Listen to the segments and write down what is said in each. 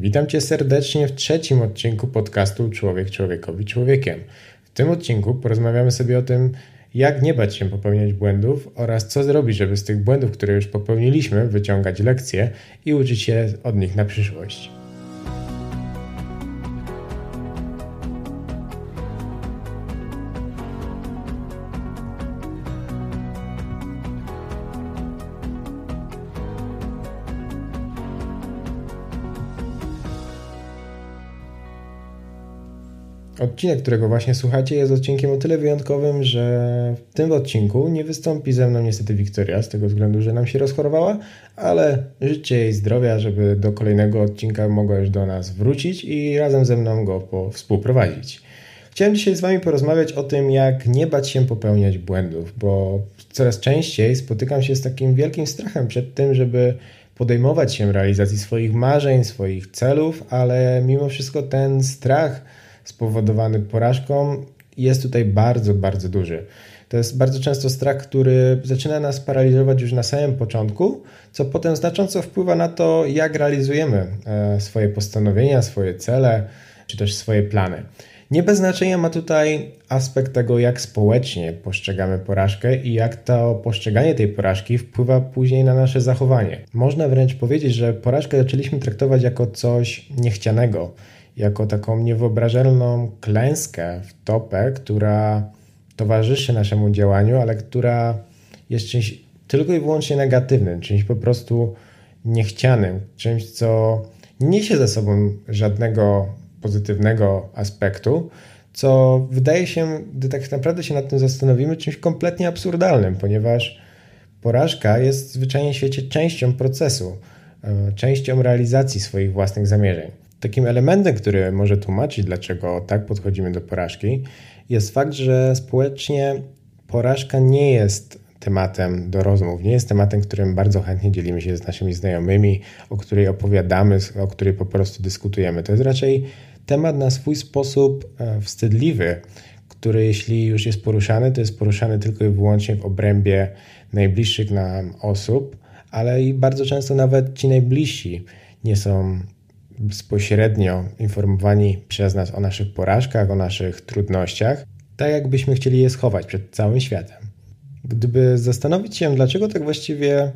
Witam Cię serdecznie w trzecim odcinku podcastu Człowiek Człowiekowi Człowiekiem. W tym odcinku porozmawiamy sobie o tym, jak nie bać się popełniać błędów oraz co zrobić, żeby z tych błędów, które już popełniliśmy, wyciągać lekcje i uczyć się od nich na przyszłość. Odcinek, którego właśnie słuchacie, jest odcinkiem o tyle wyjątkowym, że w tym odcinku nie wystąpi ze mną niestety Wiktoria, z tego względu, że nam się rozchorowała, ale życzę jej zdrowia, żeby do kolejnego odcinka mogła już do nas wrócić i razem ze mną go współprowadzić. Chciałem dzisiaj z Wami porozmawiać o tym, jak nie bać się popełniać błędów, bo coraz częściej spotykam się z takim wielkim strachem przed tym, żeby podejmować się realizacji swoich marzeń, swoich celów, ale mimo wszystko ten strach spowodowany porażką jest tutaj bardzo, bardzo duży. To jest bardzo często strach, który zaczyna nas paraliżować już na samym początku, co potem znacząco wpływa na to, jak realizujemy e, swoje postanowienia, swoje cele, czy też swoje plany. Nie bez znaczenia ma tutaj aspekt tego, jak społecznie postrzegamy porażkę i jak to postrzeganie tej porażki wpływa później na nasze zachowanie. Można wręcz powiedzieć, że porażkę zaczęliśmy traktować jako coś niechcianego, jako taką niewyobrażalną klęskę w topę, która towarzyszy naszemu działaniu, ale która jest czymś tylko i wyłącznie negatywnym, czymś po prostu niechcianym, czymś, co nie niesie ze sobą żadnego pozytywnego aspektu, co wydaje się, gdy tak naprawdę się nad tym zastanowimy, czymś kompletnie absurdalnym, ponieważ porażka jest zwyczajnie w świecie częścią procesu, e, częścią realizacji swoich własnych zamierzeń. Takim elementem, który może tłumaczyć, dlaczego tak podchodzimy do porażki, jest fakt, że społecznie porażka nie jest tematem do rozmów, nie jest tematem, którym bardzo chętnie dzielimy się z naszymi znajomymi, o której opowiadamy, o której po prostu dyskutujemy. To jest raczej temat na swój sposób e, wstydliwy, który jeśli już jest poruszany, to jest poruszany tylko i wyłącznie w obrębie najbliższych nam osób, ale i bardzo często nawet ci najbliżsi nie są bezpośrednio informowani przez nas o naszych porażkach, o naszych trudnościach, tak jakbyśmy chcieli je schować przed całym światem. Gdyby zastanowić się, dlaczego tak właściwie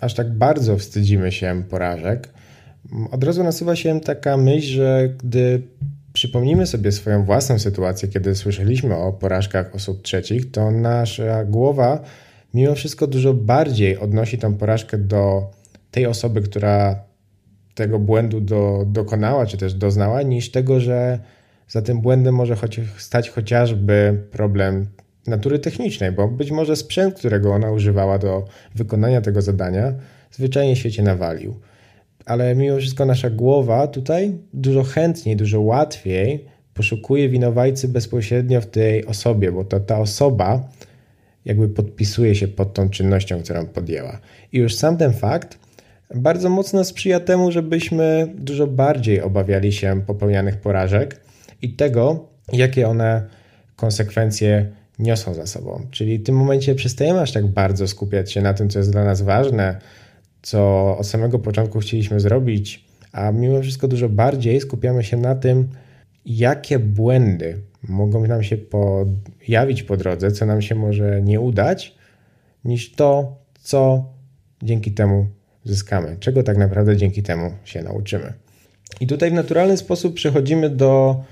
aż tak bardzo wstydzimy się porażek, od razu nasuwa się taka myśl, że gdy przypomnimy sobie swoją własną sytuację, kiedy słyszeliśmy o porażkach osób trzecich, to nasza głowa mimo wszystko dużo bardziej odnosi tą porażkę do tej osoby, która tego błędu do, dokonała, czy też doznała, niż tego, że za tym błędem może choć, stać chociażby problem natury technicznej, bo być może sprzęt, którego ona używała do wykonania tego zadania, zwyczajnie świecie nawalił. Ale mimo wszystko nasza głowa tutaj dużo chętniej, dużo łatwiej poszukuje winowajcy bezpośrednio w tej osobie, bo to ta osoba jakby podpisuje się pod tą czynnością, którą podjęła. I już sam ten fakt bardzo mocno sprzyja temu, żebyśmy dużo bardziej obawiali się popełnianych porażek i tego, jakie one konsekwencje niosą za sobą. Czyli w tym momencie przestajemy aż tak bardzo skupiać się na tym, co jest dla nas ważne, co od samego początku chcieliśmy zrobić, a mimo wszystko dużo bardziej skupiamy się na tym, jakie błędy mogą nam się pojawić po drodze, co nam się może nie udać, niż to, co dzięki temu zyskamy, czego tak naprawdę dzięki temu się nauczymy. I tutaj w naturalny sposób przechodzimy do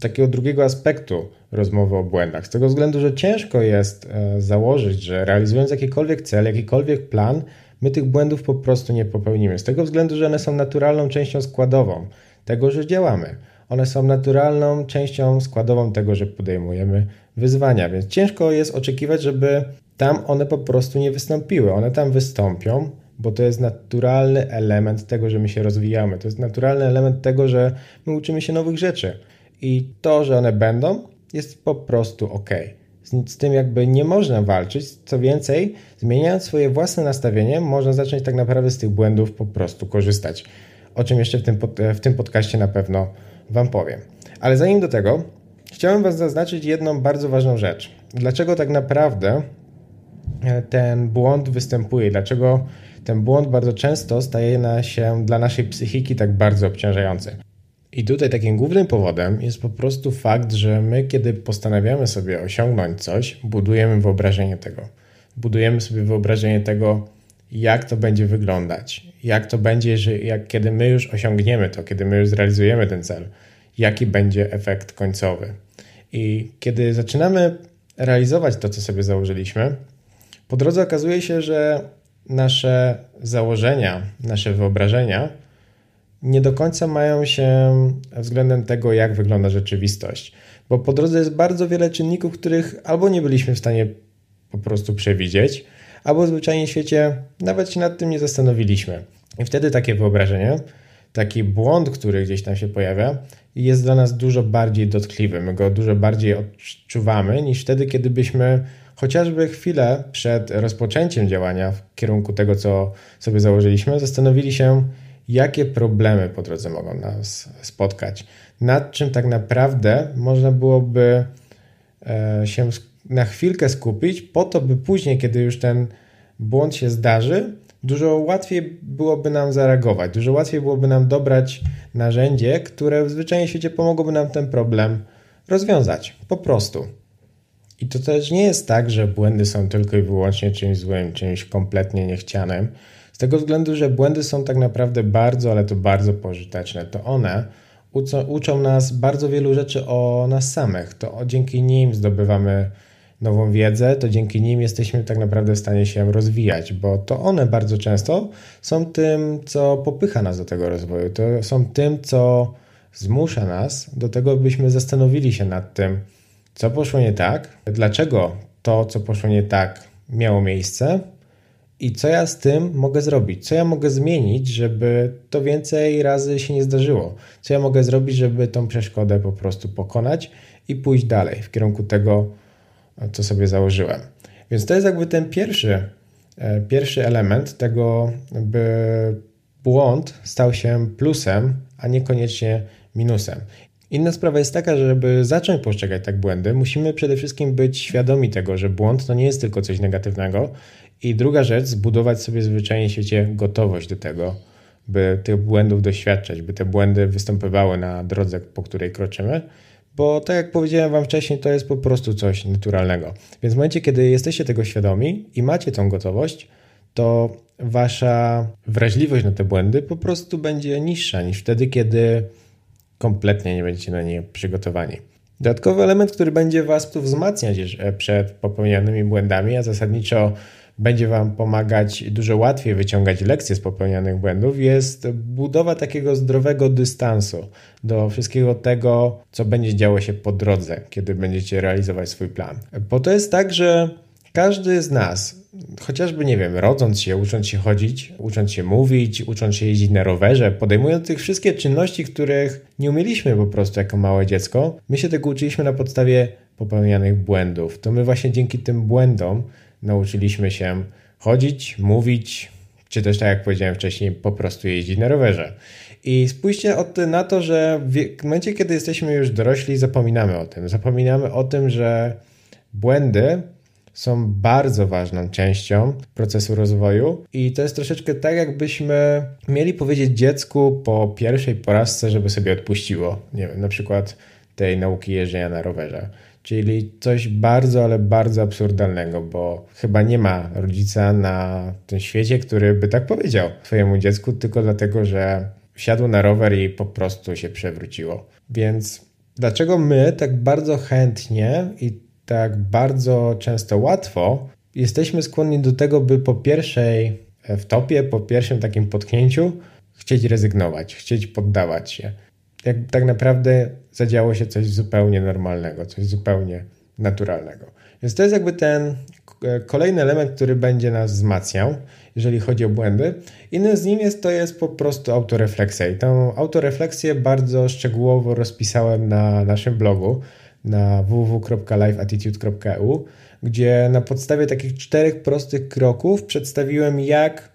takiego drugiego aspektu rozmowy o błędach. Z tego względu, że ciężko jest e, założyć, że realizując jakikolwiek cel, jakikolwiek plan, my tych błędów po prostu nie popełnimy. Z tego względu, że one są naturalną częścią składową tego, że działamy. One są naturalną częścią składową tego, że podejmujemy wyzwania, więc ciężko jest oczekiwać, żeby tam one po prostu nie wystąpiły. One tam wystąpią, bo to jest naturalny element tego, że my się rozwijamy. To jest naturalny element tego, że my uczymy się nowych rzeczy. I to, że one będą, jest po prostu ok. Z, z tym jakby nie można walczyć. Co więcej, zmieniając swoje własne nastawienie, można zacząć tak naprawdę z tych błędów po prostu korzystać. O czym jeszcze w tym, pod, w tym podcaście na pewno Wam powiem. Ale zanim do tego, chciałem Was zaznaczyć jedną bardzo ważną rzecz. Dlaczego tak naprawdę e, ten błąd występuje? Dlaczego ten błąd bardzo często staje się dla naszej psychiki tak bardzo obciążający. I tutaj takim głównym powodem jest po prostu fakt, że my, kiedy postanawiamy sobie osiągnąć coś, budujemy wyobrażenie tego. Budujemy sobie wyobrażenie tego, jak to będzie wyglądać, jak to będzie, że jak, kiedy my już osiągniemy to, kiedy my już zrealizujemy ten cel, jaki będzie efekt końcowy. I kiedy zaczynamy realizować to, co sobie założyliśmy, po drodze okazuje się, że nasze założenia, nasze wyobrażenia nie do końca mają się względem tego, jak wygląda rzeczywistość. Bo po drodze jest bardzo wiele czynników, których albo nie byliśmy w stanie po prostu przewidzieć, albo w zwyczajnie świecie nawet się nad tym nie zastanowiliśmy. I wtedy takie wyobrażenie, taki błąd, który gdzieś tam się pojawia, jest dla nas dużo bardziej dotkliwy. My go dużo bardziej odczuwamy niż wtedy, kiedy byśmy chociażby chwilę przed rozpoczęciem działania w kierunku tego, co sobie założyliśmy, zastanowili się, jakie problemy po drodze mogą nas spotkać, nad czym tak naprawdę można byłoby e, się na chwilkę skupić, po to, by później, kiedy już ten błąd się zdarzy, dużo łatwiej byłoby nam zareagować, dużo łatwiej byłoby nam dobrać narzędzie, które w zwyczajnym świecie pomogłoby nam ten problem rozwiązać. Po prostu. I to też nie jest tak, że błędy są tylko i wyłącznie czymś złym, czymś kompletnie niechcianym. Z tego względu, że błędy są tak naprawdę bardzo, ale to bardzo pożyteczne. To one uczą, uczą nas bardzo wielu rzeczy o nas samych. To dzięki nim zdobywamy nową wiedzę, to dzięki nim jesteśmy tak naprawdę w stanie się rozwijać, bo to one bardzo często są tym, co popycha nas do tego rozwoju. To są tym, co zmusza nas do tego, byśmy zastanowili się nad tym, co poszło nie tak, dlaczego to, co poszło nie tak, miało miejsce i co ja z tym mogę zrobić, co ja mogę zmienić, żeby to więcej razy się nie zdarzyło, co ja mogę zrobić, żeby tą przeszkodę po prostu pokonać i pójść dalej w kierunku tego, co sobie założyłem. Więc to jest jakby ten pierwszy, e, pierwszy element tego, by błąd stał się plusem, a niekoniecznie minusem. Inna sprawa jest taka, że żeby zacząć postrzegać tak błędy, musimy przede wszystkim być świadomi tego, że błąd to nie jest tylko coś negatywnego. I druga rzecz, zbudować sobie zwyczajnie w świecie gotowość do tego, by tych błędów doświadczać, by te błędy występowały na drodze, po której kroczymy, bo tak jak powiedziałem Wam wcześniej, to jest po prostu coś naturalnego. Więc w momencie, kiedy jesteście tego świadomi i macie tą gotowość, to Wasza wrażliwość na te błędy po prostu będzie niższa niż wtedy, kiedy kompletnie nie będziecie na nie przygotowani. Dodatkowy element, który będzie Was tu wzmacniać przed popełnianymi błędami, a zasadniczo będzie Wam pomagać dużo łatwiej wyciągać lekcje z popełnianych błędów, jest budowa takiego zdrowego dystansu do wszystkiego tego, co będzie działo się po drodze, kiedy będziecie realizować swój plan. Bo to jest tak, że każdy z nas, chociażby, nie wiem, rodząc się, ucząc się chodzić, ucząc się mówić, ucząc się jeździć na rowerze, podejmując tych wszystkie czynności, których nie umieliśmy po prostu jako małe dziecko, my się tego uczyliśmy na podstawie popełnianych błędów. To my właśnie dzięki tym błędom nauczyliśmy się chodzić, mówić, czy też tak jak powiedziałem wcześniej, po prostu jeździć na rowerze. I spójrzcie na to, że w momencie, kiedy jesteśmy już dorośli, zapominamy o tym. Zapominamy o tym, że błędy są bardzo ważną częścią procesu rozwoju i to jest troszeczkę tak, jakbyśmy mieli powiedzieć dziecku po pierwszej porażce, żeby sobie odpuściło. Nie wiem, na przykład tej nauki jeżdżenia na rowerze. Czyli coś bardzo, ale bardzo absurdalnego, bo chyba nie ma rodzica na tym świecie, który by tak powiedział swojemu dziecku, tylko dlatego, że wsiadło na rower i po prostu się przewróciło. Więc dlaczego my tak bardzo chętnie i tak bardzo często łatwo jesteśmy skłonni do tego, by po pierwszej wtopie, po pierwszym takim potknięciu chcieć rezygnować, chcieć poddawać się? jak tak naprawdę zadziało się coś zupełnie normalnego, coś zupełnie naturalnego. Więc to jest jakby ten e, kolejny element, który będzie nas wzmacniał, jeżeli chodzi o błędy. Innym z nim jest to jest po prostu autorefleksja. I tę autorefleksję bardzo szczegółowo rozpisałem na naszym blogu na www.lifeattitude.eu, gdzie na podstawie takich czterech prostych kroków przedstawiłem, jak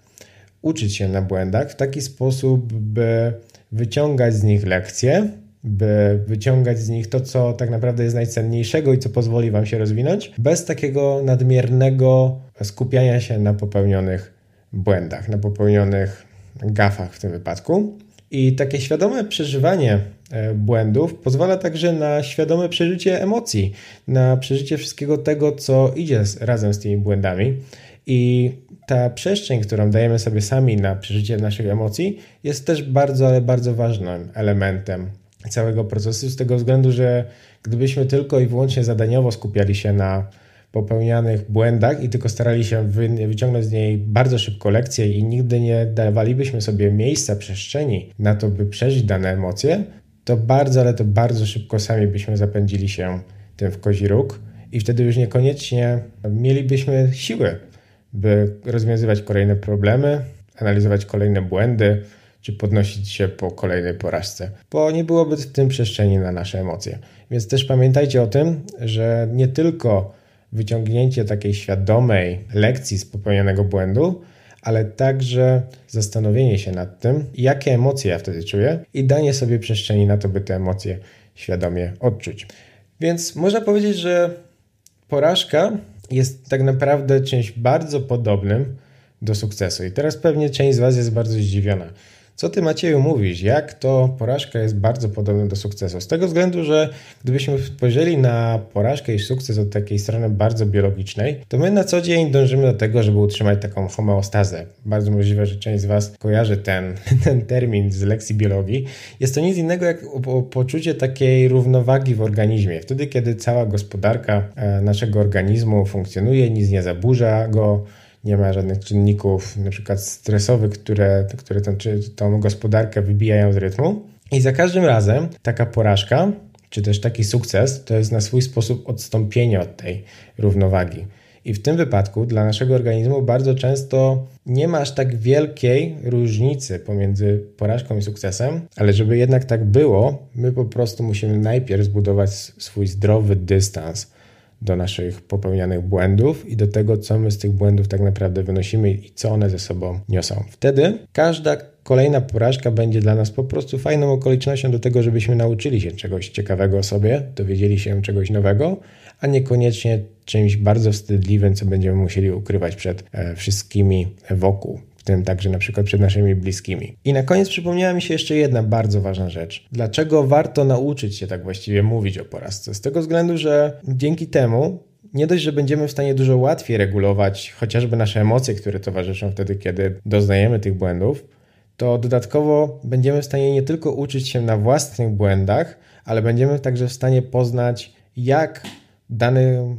uczyć się na błędach w taki sposób, by wyciągać z nich lekcje, by wyciągać z nich to, co tak naprawdę jest najcenniejszego i co pozwoli Wam się rozwinąć, bez takiego nadmiernego skupiania się na popełnionych błędach, na popełnionych gafach w tym wypadku. I takie świadome przeżywanie e, błędów pozwala także na świadome przeżycie emocji, na przeżycie wszystkiego tego, co idzie razem z tymi błędami. I ta przestrzeń, którą dajemy sobie sami na przeżycie naszych emocji, jest też bardzo, ale bardzo ważnym elementem całego procesu, z tego względu, że gdybyśmy tylko i wyłącznie zadaniowo skupiali się na popełnianych błędach i tylko starali się wyciągnąć z niej bardzo szybko lekcje i nigdy nie dawalibyśmy sobie miejsca, przestrzeni na to, by przeżyć dane emocje, to bardzo, ale to bardzo szybko sami byśmy zapędzili się tym w kozi róg i wtedy już niekoniecznie mielibyśmy siły, by rozwiązywać kolejne problemy, analizować kolejne błędy, czy podnosić się po kolejnej porażce, bo nie byłoby w tym przestrzeni na nasze emocje. Więc też pamiętajcie o tym, że nie tylko wyciągnięcie takiej świadomej lekcji z popełnionego błędu, ale także zastanowienie się nad tym, jakie emocje ja wtedy czuję i danie sobie przestrzeni na to, by te emocje świadomie odczuć. Więc można powiedzieć, że porażka jest tak naprawdę czymś bardzo podobnym do sukcesu. I teraz pewnie część z Was jest bardzo zdziwiona. Co ty Macieju mówisz? Jak to porażka jest bardzo podobna do sukcesu? Z tego względu, że gdybyśmy spojrzeli na porażkę i sukces od takiej strony bardzo biologicznej, to my na co dzień dążymy do tego, żeby utrzymać taką homeostazę. Bardzo możliwe, że część z Was kojarzy ten, ten termin z lekcji biologii. Jest to nic innego jak poczucie takiej równowagi w organizmie. Wtedy, kiedy cała gospodarka e, naszego organizmu funkcjonuje, nic nie zaburza go, nie ma żadnych czynników, na przykład stresowych, które, które tą, czy tą gospodarkę wybijają z rytmu. I za każdym razem taka porażka, czy też taki sukces, to jest na swój sposób odstąpienie od tej równowagi. I w tym wypadku dla naszego organizmu bardzo często nie ma aż tak wielkiej różnicy pomiędzy porażką i sukcesem, ale żeby jednak tak było, my po prostu musimy najpierw zbudować swój zdrowy dystans do naszych popełnianych błędów i do tego, co my z tych błędów tak naprawdę wynosimy i co one ze sobą niosą. Wtedy każda kolejna porażka będzie dla nas po prostu fajną okolicznością do tego, żebyśmy nauczyli się czegoś ciekawego o sobie, dowiedzieli się czegoś nowego, a niekoniecznie czymś bardzo wstydliwym, co będziemy musieli ukrywać przed e, wszystkimi wokół w tym także na przykład przed naszymi bliskimi. I na koniec przypomniała mi się jeszcze jedna bardzo ważna rzecz. Dlaczego warto nauczyć się tak właściwie mówić o porażce? Z tego względu, że dzięki temu nie dość, że będziemy w stanie dużo łatwiej regulować chociażby nasze emocje, które towarzyszą wtedy, kiedy doznajemy tych błędów, to dodatkowo będziemy w stanie nie tylko uczyć się na własnych błędach, ale będziemy także w stanie poznać, jak dany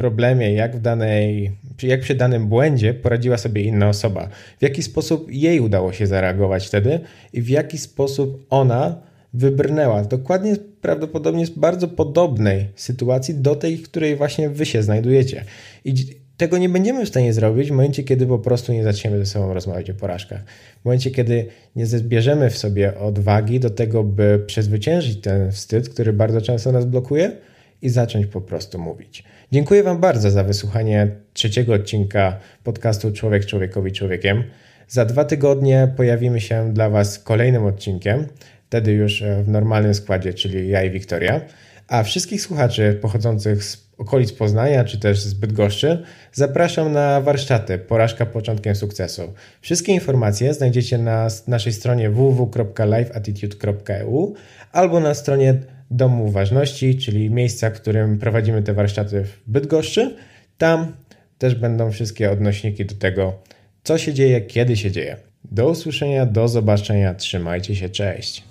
problemie, jak w danej, jak przy danym błędzie poradziła sobie inna osoba, w jaki sposób jej udało się zareagować wtedy i w jaki sposób ona wybrnęła dokładnie prawdopodobnie z bardzo podobnej sytuacji do tej, w której właśnie wy się znajdujecie. I tego nie będziemy w stanie zrobić w momencie, kiedy po prostu nie zaczniemy ze sobą rozmawiać o porażkach. W momencie, kiedy nie zbierzemy w sobie odwagi do tego, by przezwyciężyć ten wstyd, który bardzo często nas blokuje i zacząć po prostu mówić. Dziękuję Wam bardzo za wysłuchanie trzeciego odcinka podcastu Człowiek Człowiekowi Człowiekiem. Za dwa tygodnie pojawimy się dla Was kolejnym odcinkiem, wtedy już e, w normalnym składzie, czyli ja i Wiktoria. A wszystkich słuchaczy pochodzących z okolic Poznania czy też z Bydgoszczy zapraszam na warsztaty Porażka początkiem sukcesu. Wszystkie informacje znajdziecie na naszej stronie www.lifeattitude.eu albo na stronie Domu Ważności, czyli miejsca, w którym prowadzimy te warsztaty w Bydgoszczy. Tam też będą wszystkie odnośniki do tego, co się dzieje, kiedy się dzieje. Do usłyszenia, do zobaczenia, trzymajcie się, cześć.